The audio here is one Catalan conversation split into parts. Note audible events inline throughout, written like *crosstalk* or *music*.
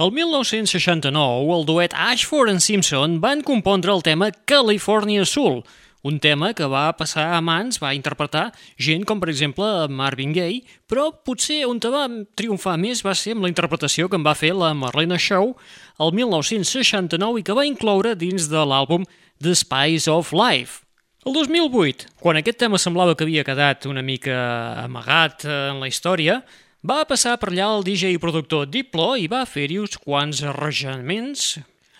El 1969, el duet Ashford and Simpson van compondre el tema California Soul, un tema que va passar a mans, va interpretar gent com, per exemple, Marvin Gaye, però potser on va triomfar més va ser amb la interpretació que en va fer la Marlena Shaw el 1969 i que va incloure dins de l'àlbum The Spice of Life. El 2008, quan aquest tema semblava que havia quedat una mica amagat en la història, va passar per allà el DJ i productor Diplo i va fer-hi uns quants arranjaments,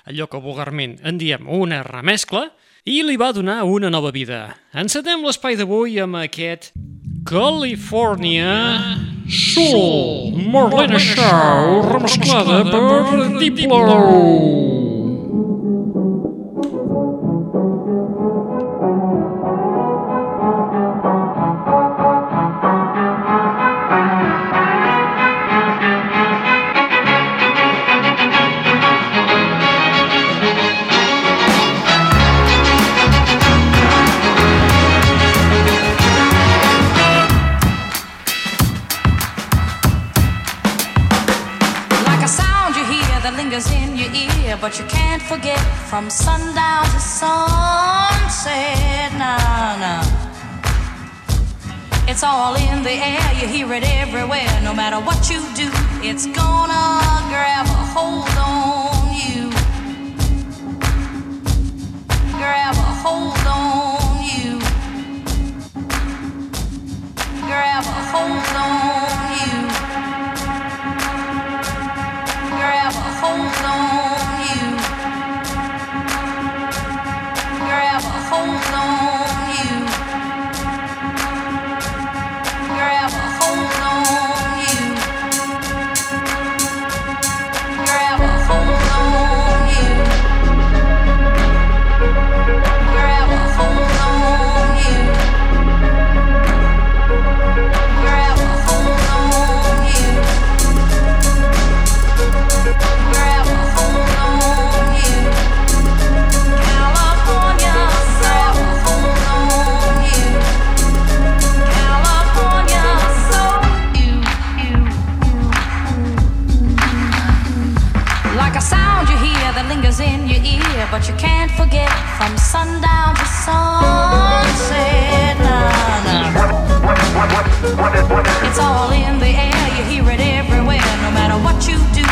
allò que vulgarment en diem una remescla, i li va donar una nova vida. Encetem l'espai d'avui amb aquest California Soul Marlena Shaw remesclada per Diplo. But you can't forget from sundown to sunset. Nah, nah. It's all in the air, you hear it everywhere. No matter what you do, it's gonna grab a hold on you. Grab a hold on you. Grab a hold on but you can't forget from sundown to sunset. Nah, nah. It's all in the air, you hear it everywhere. No matter what you do,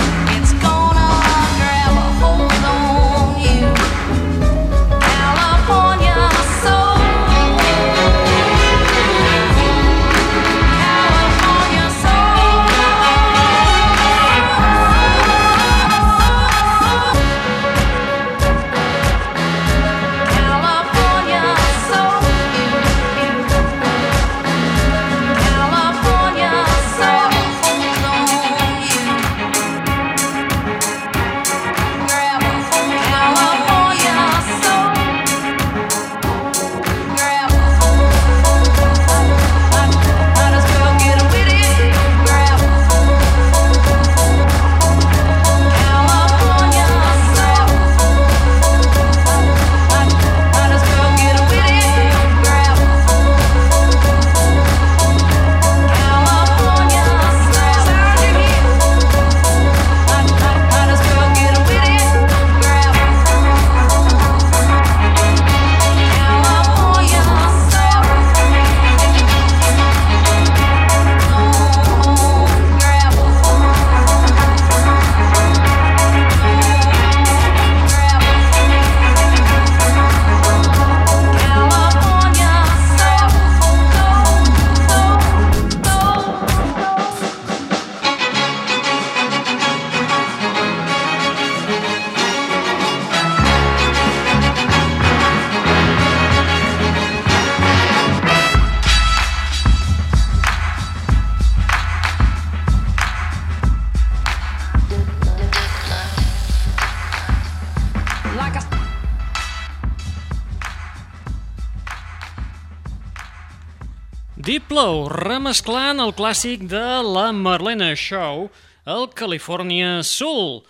Diplo, remesclant el clàssic de la Marlena Show, el California Soul.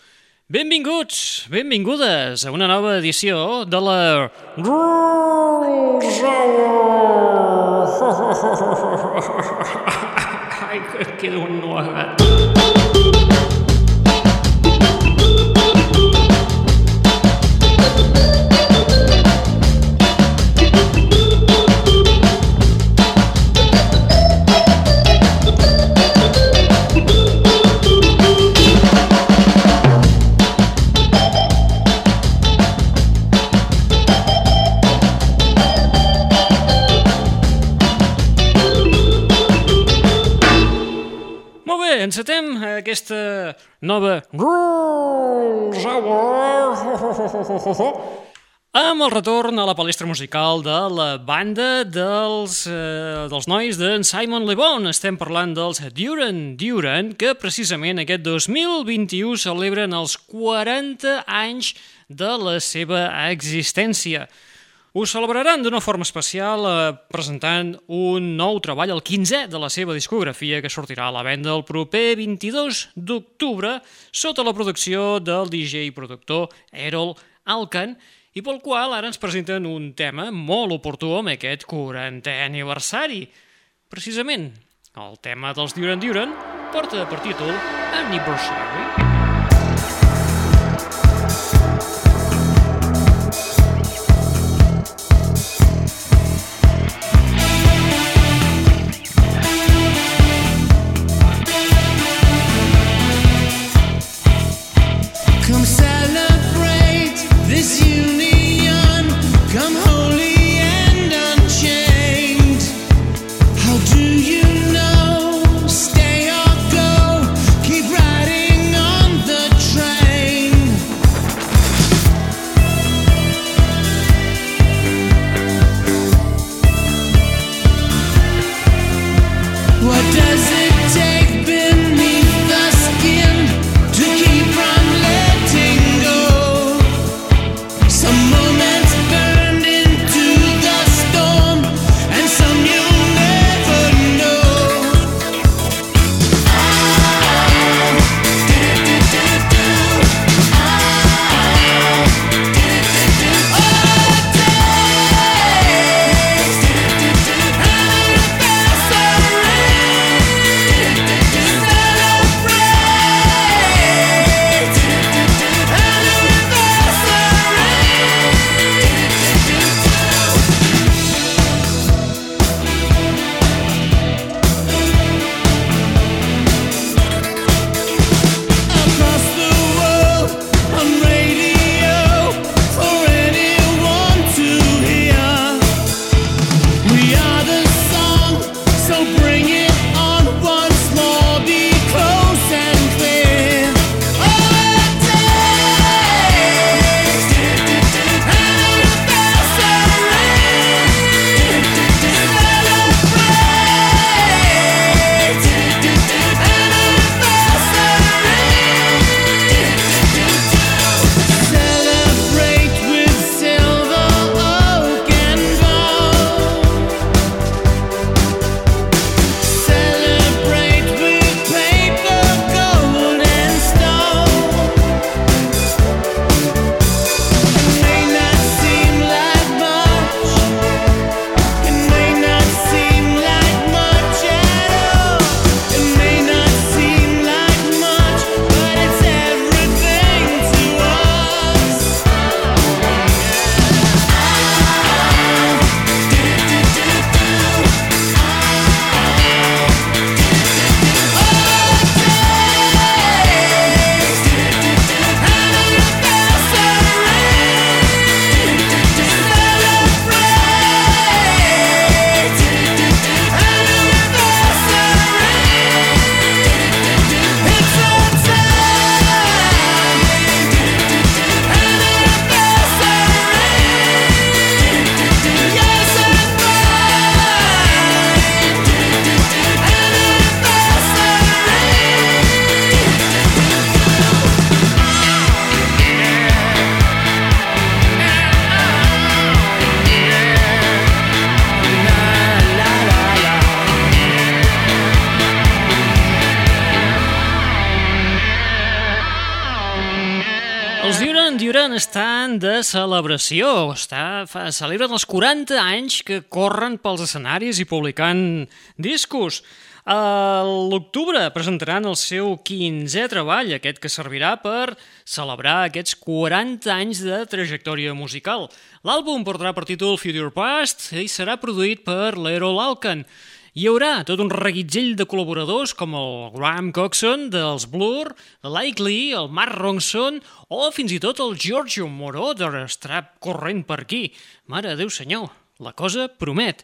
Benvinguts, benvingudes a una nova edició de la... *laughs* Ai, que queda un nuegat. Aquesta nova Rules Hour amb el retorn a la palestra musical de la banda dels, eh, dels nois d'en Simon Le Bon. Estem parlant dels Duran Duran, que precisament aquest 2021 celebren els 40 anys de la seva existència. Ho celebraran d'una forma especial eh, presentant un nou treball, el 15è de la seva discografia, que sortirà a la venda el proper 22 d'octubre sota la producció del DJ i productor Errol Alkan, i pel qual ara ens presenten un tema molt oportú amb aquest 40è aniversari. Precisament, el tema dels Duran Duran porta per títol Anniversary. Come celebració, està, fa, celebren els 40 anys que corren pels escenaris i publicant discos. A l'octubre presentaran el seu 15è treball, aquest que servirà per celebrar aquests 40 anys de trajectòria musical. L'àlbum portarà per títol Future Past i serà produït per l'Errol Alkan. Hi haurà tot un reguitzell de col·laboradors com el Graham Coxon dels Blur, Likely, el Mark Ronson o fins i tot el Giorgio Moroder estarà corrent per aquí. Mare Déu senyor, la cosa promet.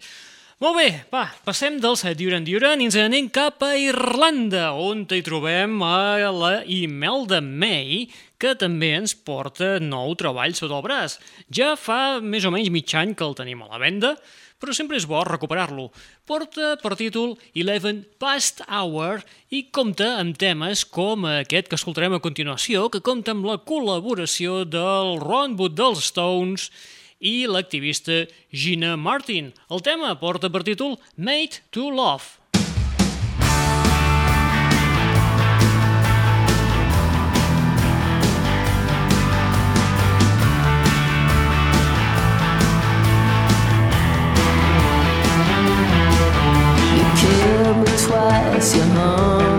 Molt bé, va, passem del set Duran Duran i ens anem cap a Irlanda, on hi trobem a la Imelda May, que també ens porta nou treball sota el braç. Ja fa més o menys mig any que el tenim a la venda, però sempre és bo recuperar-lo. Porta per títol Eleven Past Hour i compta amb temes com aquest que escoltarem a continuació, que compta amb la col·laboració del Ron Wood dels Stones i l'activista Gina Martin. El tema porta per títol Made to Love. vai se amando.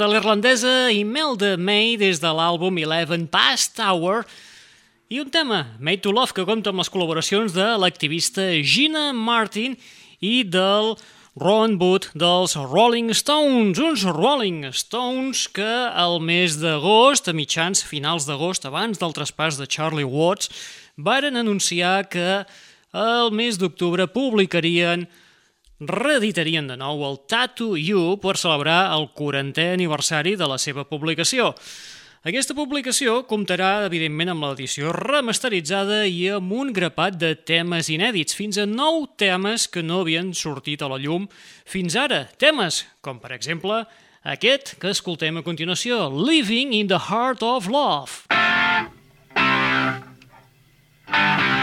De l'irlandesa Imelda May des de l'àlbum Eleven Past Hour i un tema, Made to Love, que compta amb les col·laboracions de l'activista Gina Martin i del Ron Wood dels Rolling Stones, uns Rolling Stones que al mes d'agost, a mitjans finals d'agost, abans del traspàs de Charlie Watts, varen anunciar que el mes d'octubre publicarien reeditarien de nou el Tattoo You per celebrar el 40è aniversari de la seva publicació. Aquesta publicació comptarà, evidentment, amb l'edició remasteritzada i amb un grapat de temes inèdits, fins a nou temes que no havien sortit a la llum fins ara. Temes com, per exemple, aquest que escoltem a continuació, Living in the Heart of Love. Living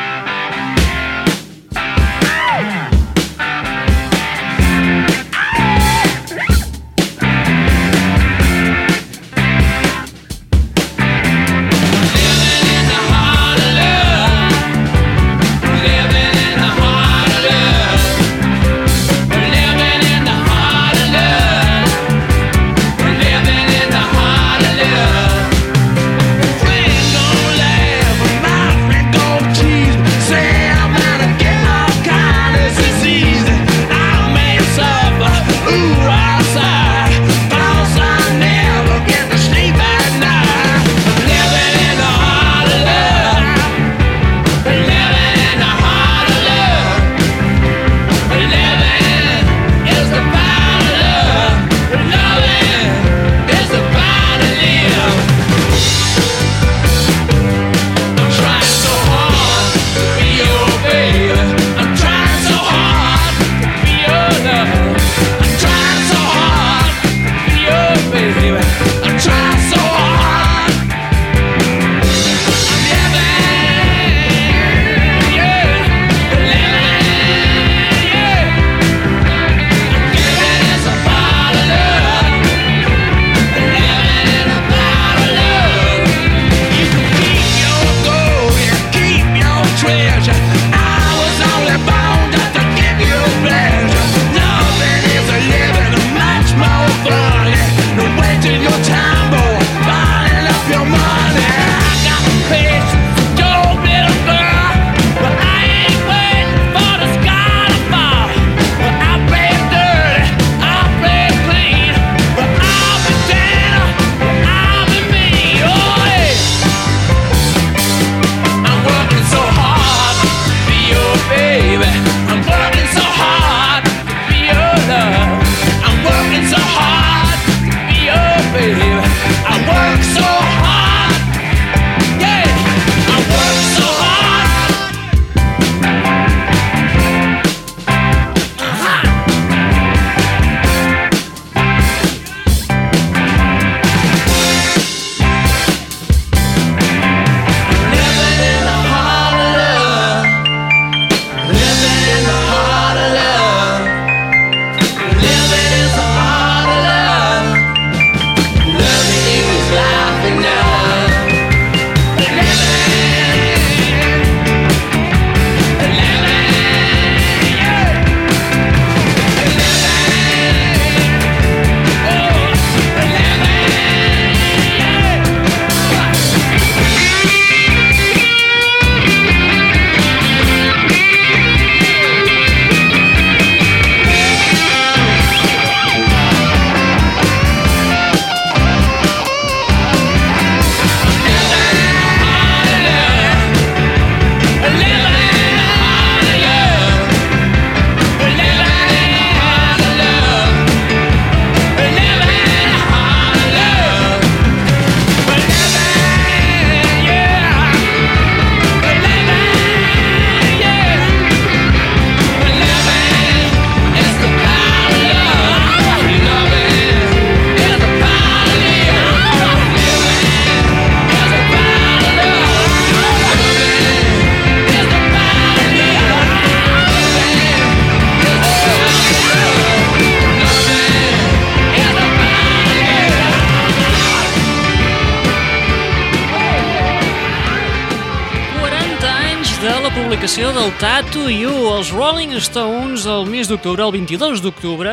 d'octubre, el 22 d'octubre,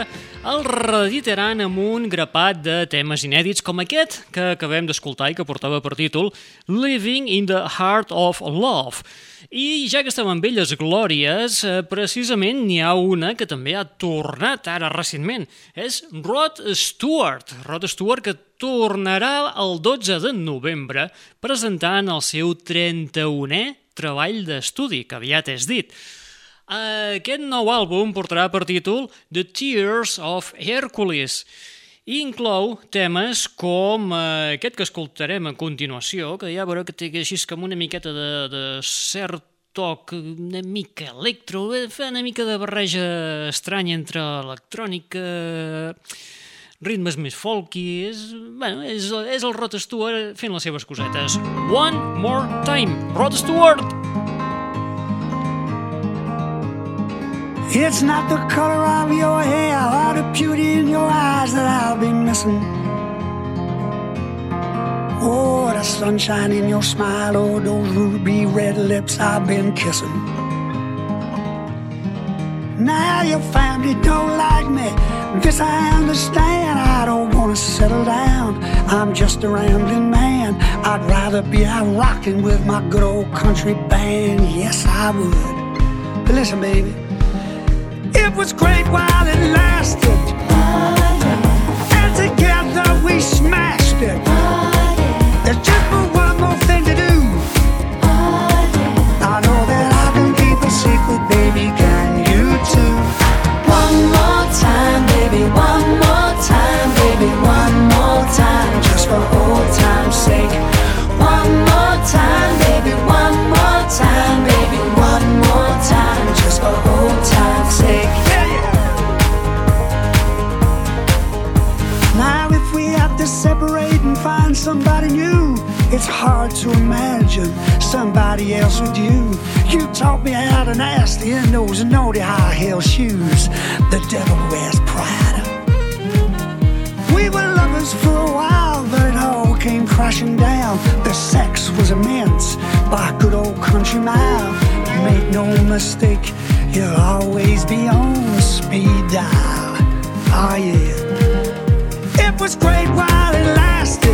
el reeditaran amb un grapat de temes inèdits com aquest que acabem d'escoltar i que portava per títol Living in the Heart of Love. I ja que estem en velles glòries, eh, precisament n'hi ha una que també ha tornat ara recentment. És Rod Stewart. Rod Stewart que tornarà el 12 de novembre presentant el seu 31è treball d'estudi, que aviat és dit. Aquest nou àlbum portarà per títol The Tears of Hercules i inclou temes com eh, aquest que escoltarem a continuació, que ja veureu que té així com una miqueta de, de cert toc una mica electro, fa una mica de barreja estranya entre electrònica, ritmes més folky, és, bueno, és, és el Rod Stewart fent les seves cosetes. One More Time, Rod Stewart! It's not the color of your hair or the beauty in your eyes that I'll be missing. Oh, the sunshine in your smile, oh, those ruby red lips I've been kissing. Now your family don't like me. This I understand. I don't wanna settle down. I'm just a rambling man. I'd rather be out rocking with my good old country band. Yes, I would. But listen, baby. It was great while it lasted. And together we smashed it. There's just one more thing to do. I know that I can keep a secret, baby. Can you too? One more time, baby, one more time, baby, one more time, Just for old time's sake. It's hard to imagine somebody else with you. You taught me how to nasty in those naughty high heel shoes. The devil wears Prada. We were lovers for a while, but it all came crashing down. The sex was immense by good old country mile. Make no mistake, you'll always be on speed dial. Oh yeah. It was great while it lasted.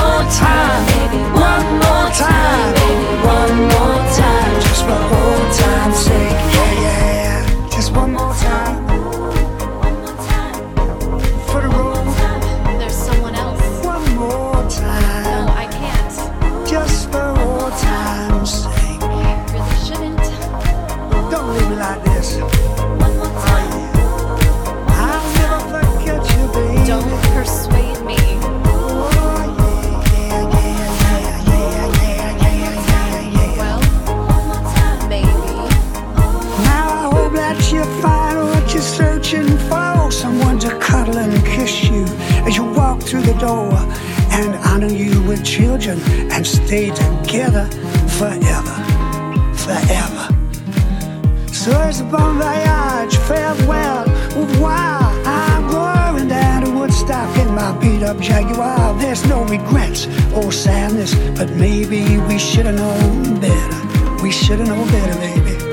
children and stay together forever, forever. So it's a bon voyage, farewell, revoir. I'm going down to Woodstock in my beat up Jaguar. There's no regrets or sadness, but maybe we should have known better. We should have known better, baby.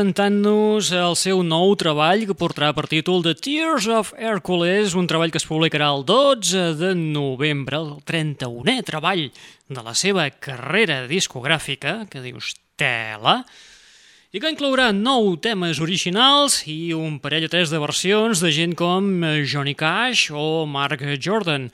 Presentant-nos el seu nou treball que portarà per títol The Tears of Hercules, un treball que es publicarà el 12 de novembre, el 31è treball de la seva carrera discogràfica, que dius tela, i que inclourà nou temes originals i un parell o tres de versions de gent com Johnny Cash o Mark Jordan.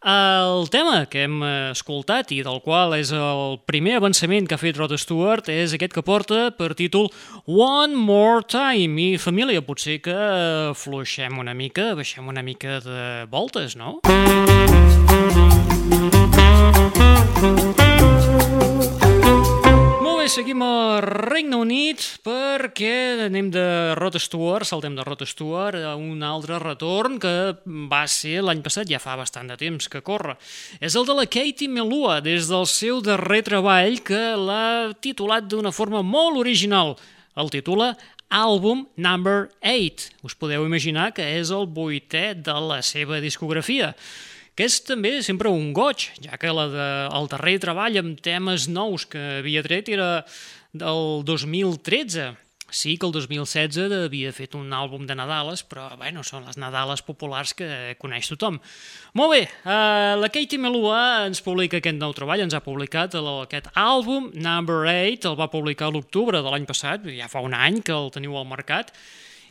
El tema que hem escoltat i del qual és el primer avançament que ha fet Rod Stewart és aquest que porta per títol One More Time i família, potser que fluixem una mica, baixem una mica de voltes, no? Molt seguim a Regne Unit perquè anem de Rod Stewart, saltem de Rod Stewart a un altre retorn que va ser l'any passat, ja fa bastant de temps que corre. És el de la Katie Melua, des del seu darrer treball que l'ha titulat d'una forma molt original. El titula Àlbum Number 8. Us podeu imaginar que és el vuitè de la seva discografia que és també sempre un goig, ja que la de, el darrer treball amb temes nous que havia tret era del 2013. Sí que el 2016 havia fet un àlbum de Nadales, però bueno, són les Nadales populars que coneix tothom. Molt bé, eh, la Katie Melua ens publica aquest nou treball, ens ha publicat el, aquest àlbum, Number 8, el va publicar l'octubre de l'any passat, ja fa un any que el teniu al mercat,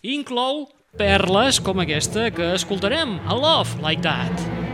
i inclou perles com aquesta que escoltarem, A Love Like That.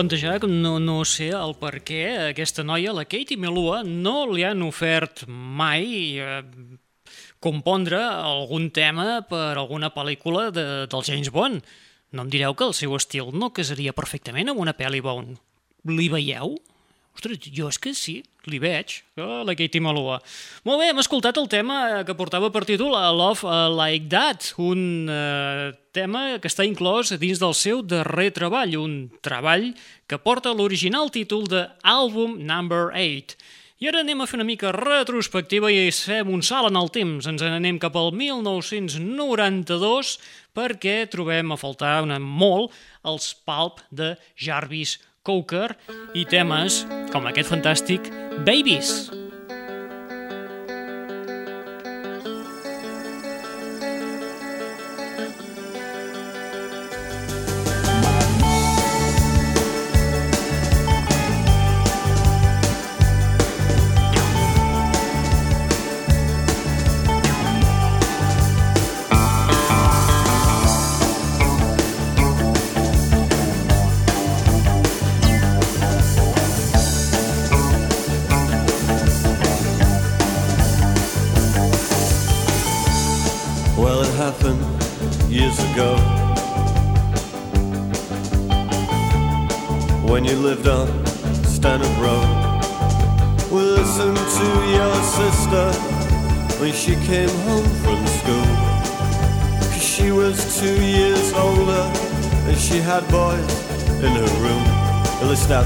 Plantejar que no, no sé el per què aquesta noia, la Katie Melua, no li han ofert mai eh, compondre algun tema per alguna pel·lícula de, del James Bond. No em direu que el seu estil no casaria perfectament amb una pel·li Bond. Li veieu? Ostres, jo és que sí, li veig. Oh, la Katie Malua. Molt bé, hem escoltat el tema que portava per títol a Love Like That, un uh, tema que està inclòs dins del seu darrer treball, un treball que porta l'original títol de Album Number 8. I ara anem a fer una mica retrospectiva i fem un salt en el temps. Ens n'anem cap al 1992 perquè trobem a faltar una molt els Pulp de Jarvis Coker i temes com aquest fantàstic Babies. Well,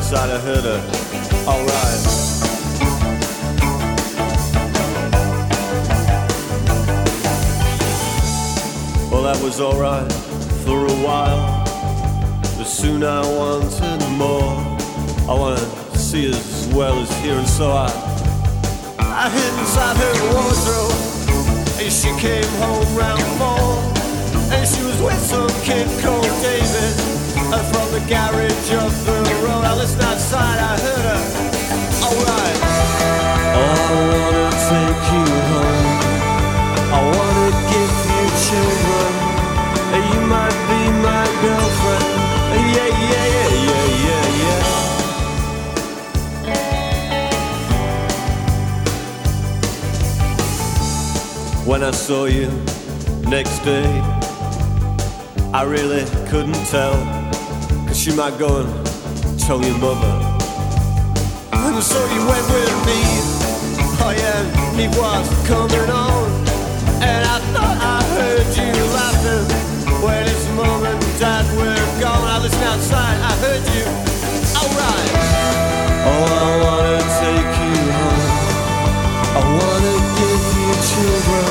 outside heard her. Alright. Well, that was alright for a while. But soon I wanted more. I wanted to see as well as hear, and so I, I hid inside her wardrobe. And she came home round four. And she was with some kid called David. And from the garage up the road, I listened outside, I heard her. Alright. Oh, I wanna take you home. I wanna give you children. You might be my girlfriend. Yeah, yeah, yeah, yeah, yeah, yeah. When I saw you next day, I really couldn't tell. You might go and tell your mother. And so you went with me. Oh yeah, he was coming on. And I thought I heard you laughing when his mom and dad were gone. I listened outside, I heard you. Alright. Oh, I wanna take you home. I wanna give you children.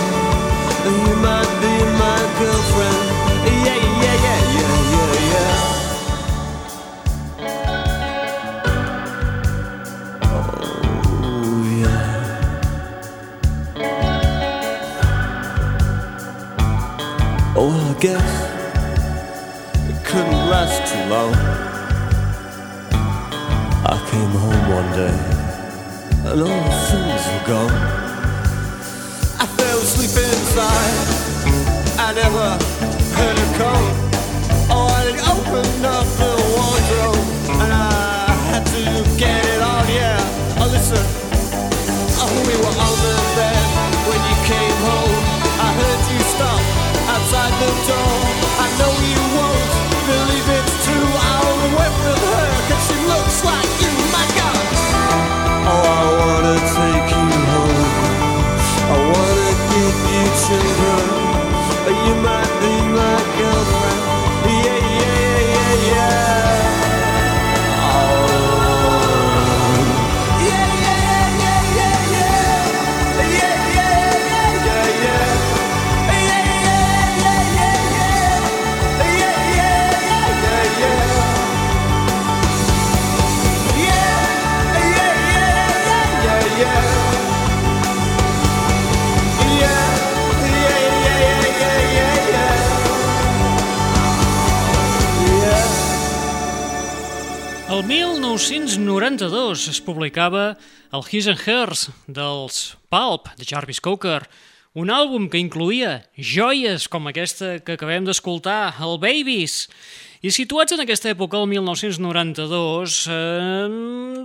You might be my girlfriend. Yeah, guess it couldn't last too long. I came home one day and all things were gone. I fell asleep inside. I never heard her come. Oh, I opened up the door. El 1992 es publicava el His and Hers dels Pulp, de Jarvis Cocker, un àlbum que incluïa joies com aquesta que acabem d'escoltar, el Babies, i situats en aquesta època, el 1992, eh,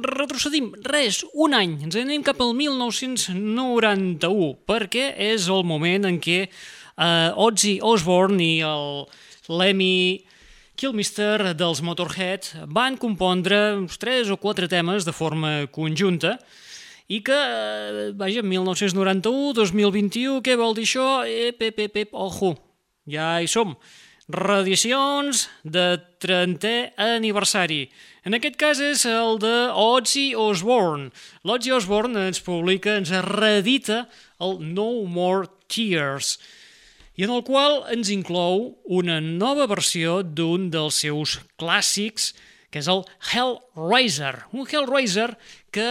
retrocedim res, un any, ens anem cap al 1991, perquè és el moment en què eh, Ozzy Osbourne i el Lemmy Kilmister dels Motorhead van compondre uns tres o quatre temes de forma conjunta i que, eh, vaja, 1991, 2021, què vol dir això? Ep, ep, ep, ep, ojo, ja hi som. Radiacions de 30è aniversari. En aquest cas és el de Ozzy Osbourne. L'Ozzy Osbourne ens publica, ens reedita el No More Tears, i en el qual ens inclou una nova versió d'un dels seus clàssics, que és el Hellraiser. Un Hellraiser que,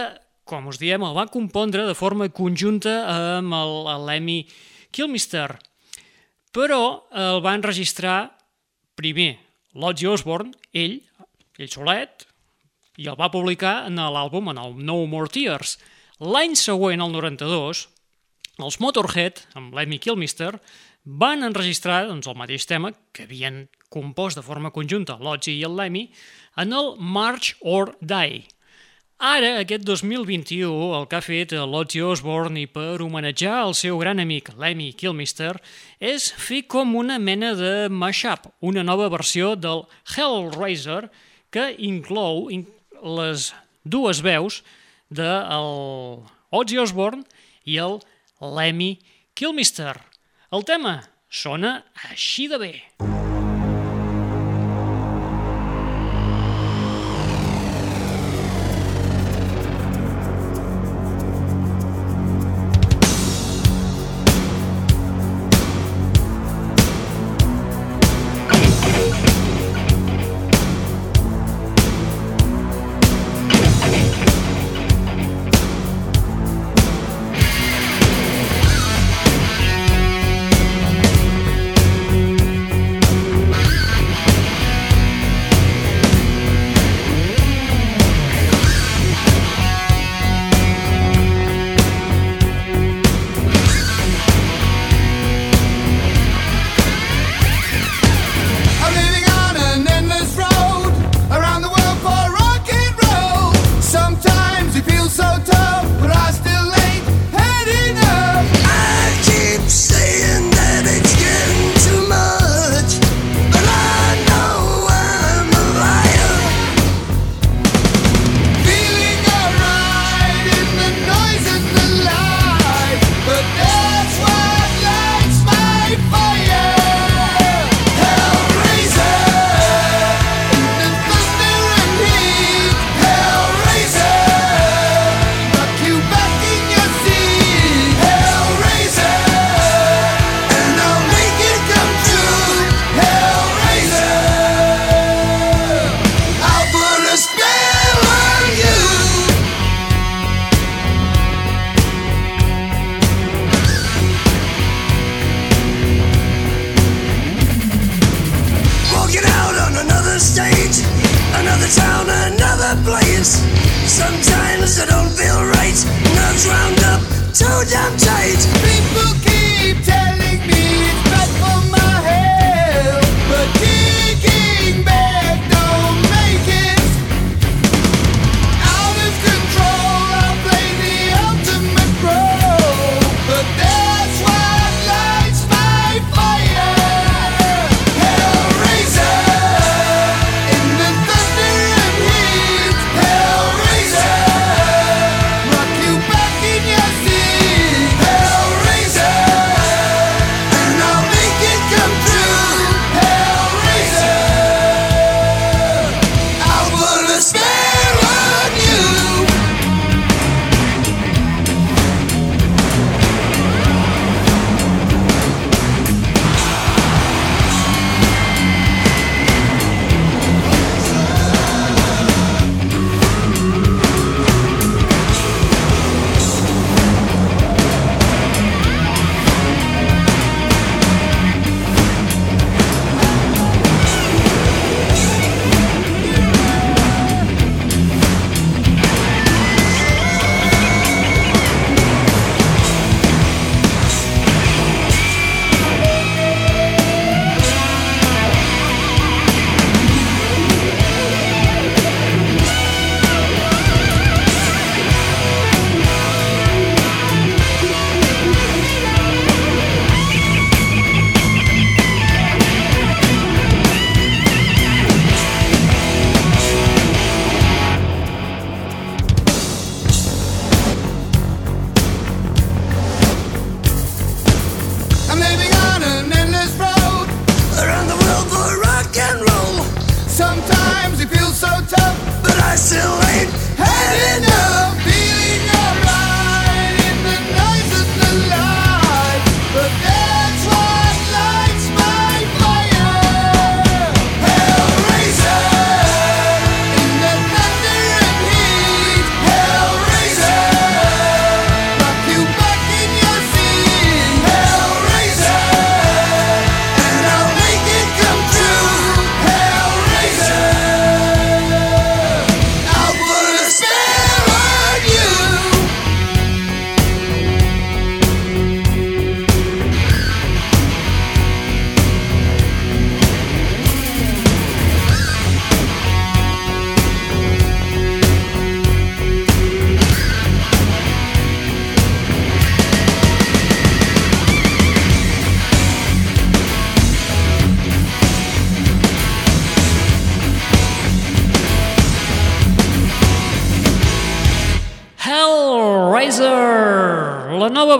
com us diem, el va compondre de forma conjunta amb Lemmy Kilmister. Però el va enregistrar primer l'Ozzy Osbourne, ell, ell solet, i el va publicar en l'àlbum, en el No More Tears. L'any següent, el 92, els Motorhead, amb Lemmy Kilmister, van enregistrar doncs, el mateix tema que havien compost de forma conjunta l'Ozzy i el Lemmy en el March or Die. Ara, aquest 2021, el que ha fet l'Ozzy Osbourne i per homenatjar el seu gran amic Lemmy Kilmister és fer com una mena de mashup, una nova versió del Hellraiser que inclou in les dues veus de Ozzy Osbourne i el Lemmy Kilmister. El tema sona així de bé.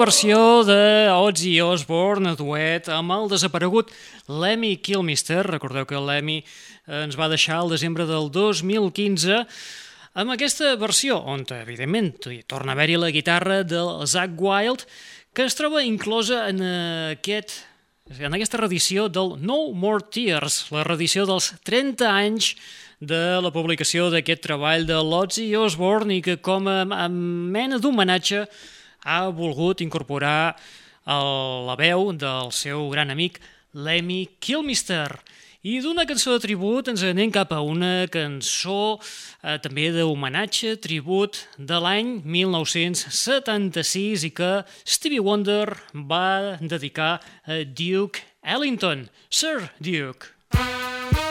versió de Ozzy Osbourne, duet amb el desaparegut Lemmy Kilmister. Recordeu que Lemmy eh, ens va deixar el desembre del 2015 amb aquesta versió, on, evidentment, torna a haver-hi la guitarra del Zach Wild, que es troba inclosa en aquest en aquesta redició del No More Tears, la redició dels 30 anys de la publicació d'aquest treball de Lotzi Osborne i que com a, a mena d'homenatge ha volgut incorporar el, la veu del seu gran amic Lemmy Kilmister. I d'una cançó de tribut ens anem cap a una cançó eh, també d'homenatge, tribut de l'any 1976 i que Stevie Wonder va dedicar a Duke Ellington, Sir Duke. Duke.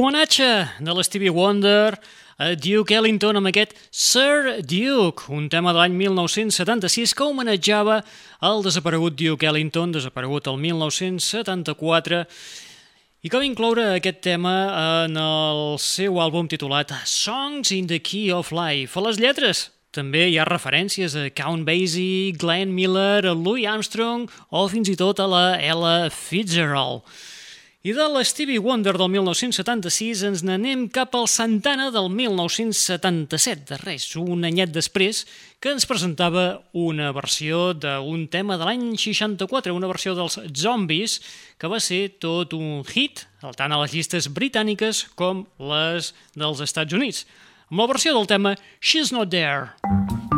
L'homenatge de l'Stevie Wonder a Duke Ellington amb aquest Sir Duke, un tema de l'any 1976 que homenatjava el desaparegut Duke Ellington, desaparegut el 1974, i que va incloure aquest tema en el seu àlbum titulat Songs in the Key of Life. A les lletres també hi ha referències a Count Basie, Glenn Miller, Louis Armstrong o fins i tot a la Ella Fitzgerald. I de l'Stevie Wonder del 1976 ens n'anem cap al Santana del 1977, de res, un anyet després, que ens presentava una versió d'un tema de l'any 64, una versió dels Zombies, que va ser tot un hit, tant a les llistes britàniques com les dels Estats Units, amb la versió del tema She's Not There.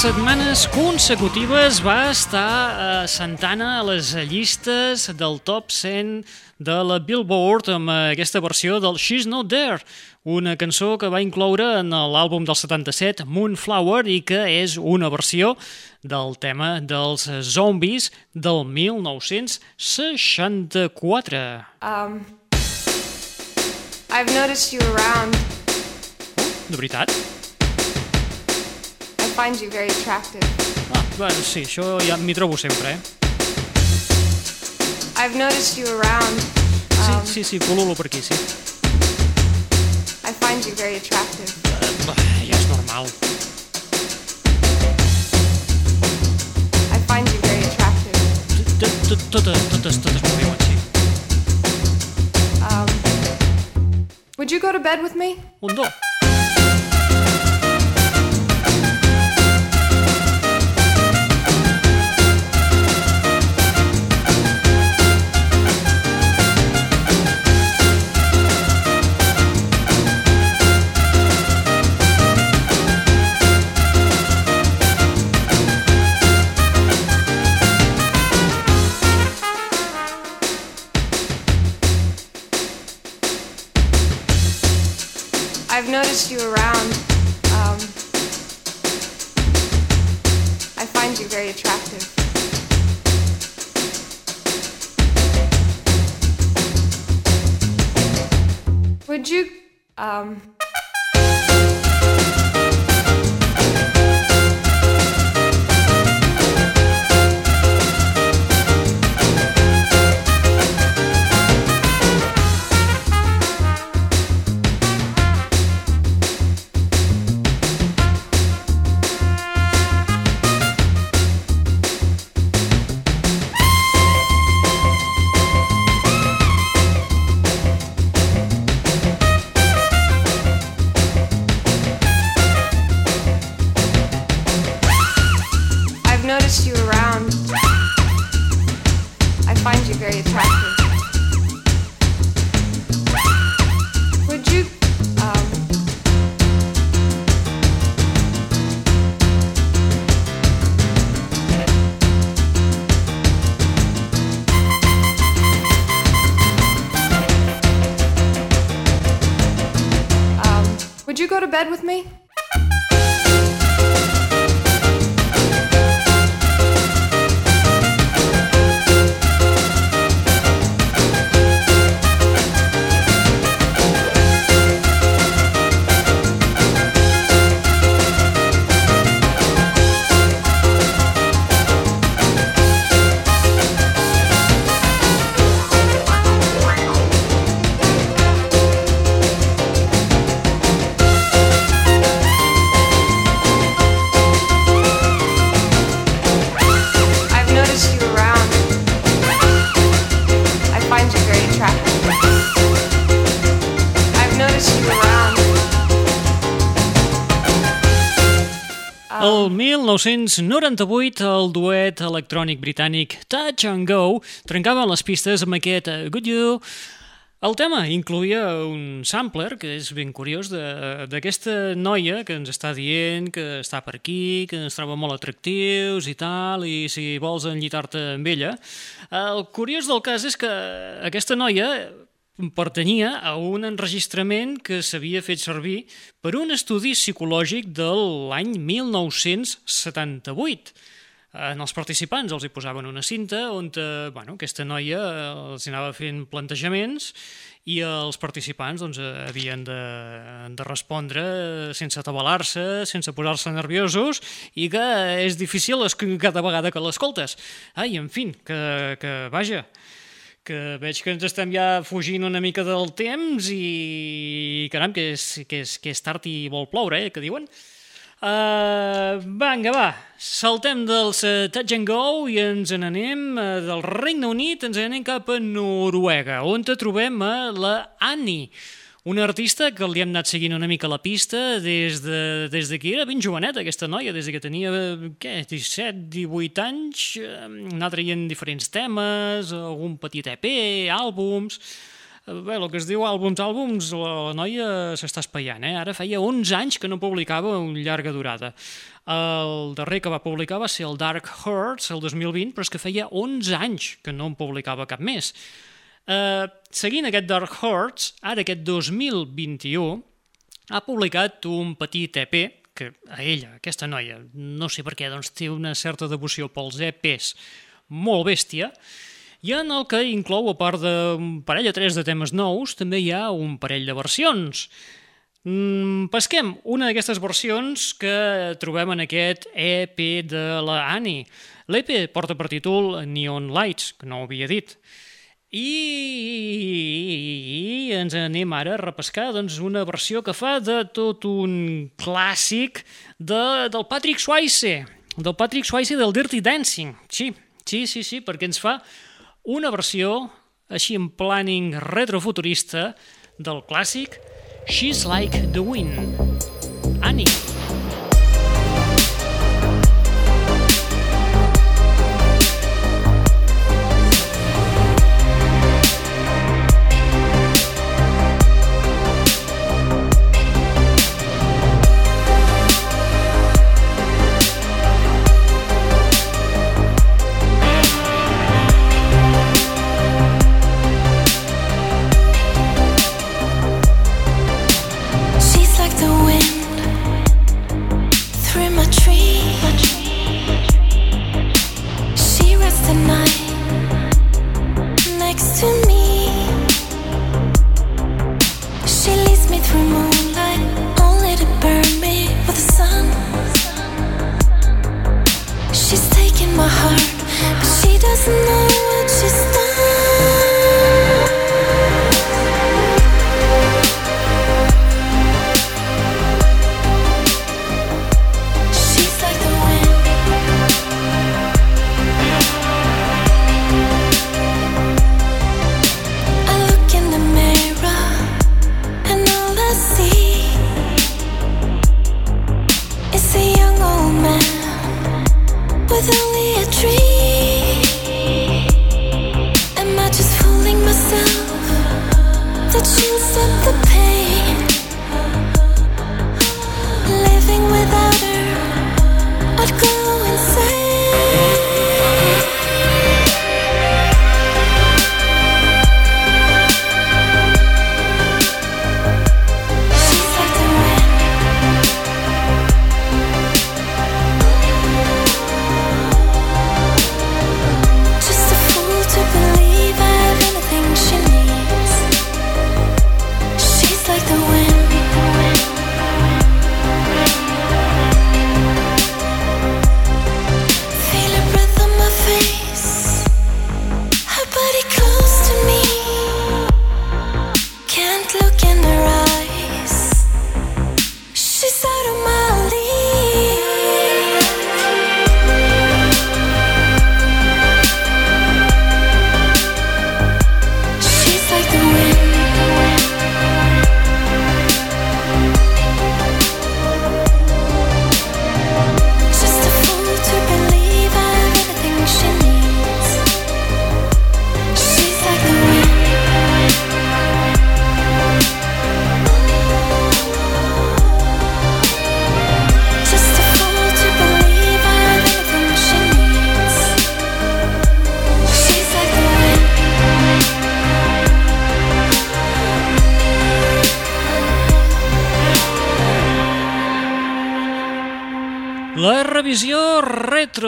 Setmanes consecutives va estar a Santana a les llistes del top 100 de la Billboard amb aquesta versió del She's Not There, una cançó que va incloure en l'àlbum del 77 Moonflower i que és una versió del tema dels zombies del 1964. Um, I've noticed you around. De veritat? I find you very attractive. Ah, bueno, sí, això ja m'hi trobo sempre, eh? I've noticed you around. Sí, Um, sí, sí, pululo per aquí, sí. I find you very attractive. Eh, bah, ja és normal. I find you very attractive. Tot- tot- Totes, totes, totes m'ho diuen, sí. Um, would you go to bed with me? Un, dos. I've you around. Um, I find you very attractive. Would you, um, 1998, el duet electrònic britànic Touch and Go trencava les pistes amb aquest eh, Good You. El tema incluïa un sampler, que és ben curiós, de- d'aquesta noia que ens està dient que està per aquí, que ens troba molt atractius i tal, i si vols enllitar-te amb ella. El curiós del cas és que aquesta noia pertanyia a un enregistrament que s'havia fet servir per un estudi psicològic de l'any 1978. En els participants els hi posaven una cinta on eh, bueno, aquesta noia eh, els anava fent plantejaments i els participants doncs, eh, havien de, de respondre sense atabalar-se, sense posar-se nerviosos i que és difícil cada vegada que l'escoltes. Ai, en fi, que, que vaja, que veig que ens estem ja fugint una mica del temps i caram, que és, que és, que és tard i vol ploure, eh, que diuen. Uh, vinga, va, saltem dels Touch and Go i ens n'anem uh, del Regne Unit, ens n'anem cap a Noruega, on te trobem a la Annie, una artista que li hem anat seguint una mica la pista des de, des de que era ben joveneta, aquesta noia, des de que tenia, eh, què, 17, 18 anys, anar traient diferents temes, algun petit EP, àlbums... Eh, Bé, el que es diu àlbums, àlbums, la noia s'està espaiant, eh? Ara feia 11 anys que no publicava un llarga durada. El darrer que va publicar va ser el Dark Hearts, el 2020, però és que feia 11 anys que no en publicava cap més. Uh, seguint aquest Dark Hearts, ara aquest 2021, ha publicat un petit EP que a ella, aquesta noia, no sé per què, doncs té una certa devoció pels EPs molt bèstia, i en el que inclou, a part d'un parell o tres de temes nous, també hi ha un parell de versions. Mm, pesquem una d'aquestes versions que trobem en aquest EP de la Annie. L'EP porta per títol Neon Lights, que no ho havia dit. I ens anem ara a repescar doncs, una versió que fa de tot un clàssic de, del Patrick Swayze, del Patrick Swayze del Dirty Dancing. Sí, sí, sí, sí, perquè ens fa una versió així en planning retrofuturista del clàssic She's Like the Wind. Annie.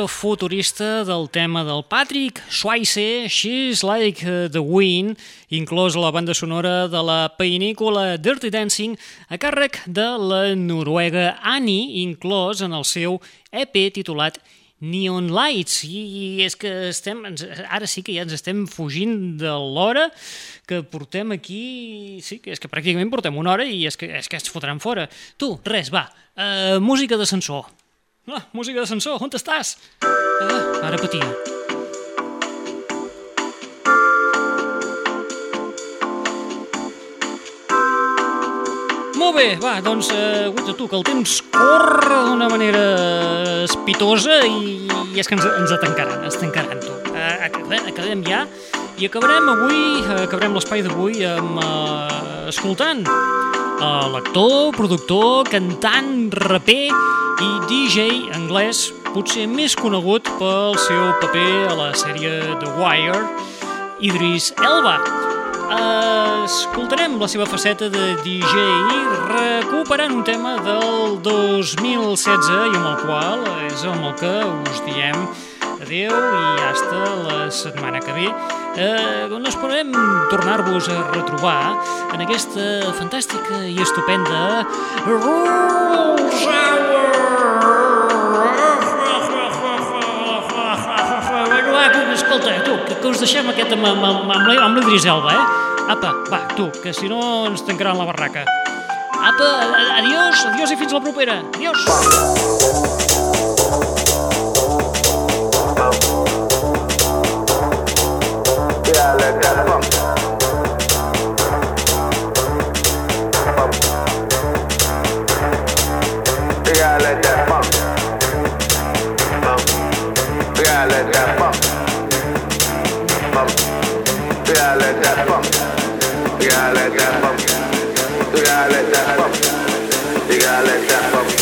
Retrofuturista del tema del Patrick Swayze, She's Like the Wind, inclòs la banda sonora de la pel·lícula Dirty Dancing, a càrrec de la noruega Annie, inclòs en el seu EP titulat Neon Lights i és que estem, ara sí que ja ens estem fugint de l'hora que portem aquí, sí, que és que pràcticament portem una hora i és que, és que ens fotran fora. Tu, res, va, uh, música d'ascensor. Ah, música d'ascensor, on estàs? Ah, ara patia. Molt bé, va, doncs, eh, guaita tu, que el temps corre d'una manera espitosa i, i és que ens, ens tancaran, ens tancaran, tu. Eh, acabem, acabem ja i acabarem avui, eh, acabarem l'espai d'avui amb, eh, escoltant eh, l'actor, productor, cantant, raper i DJ anglès, potser més conegut pel seu paper a la sèrie The Wire, Idris Elba. Escoltarem la seva faceta de DJ recuperant un tema del 2016 i amb el qual és amb el que us diem adeu i hasta la setmana que ve eh, on esperem tornar-vos a retrobar en aquesta fantàstica i estupenda Rules Hour escolta, tu, que, que us deixem aquest amb, amb, amb, amb, l'Idris Elba, eh? Apa, va, tu, que si no ens tancaran la barraca. Apa, adiós, adiós i fins la propera. Adiós. You gotta let that. Funk. You gotta let that funk.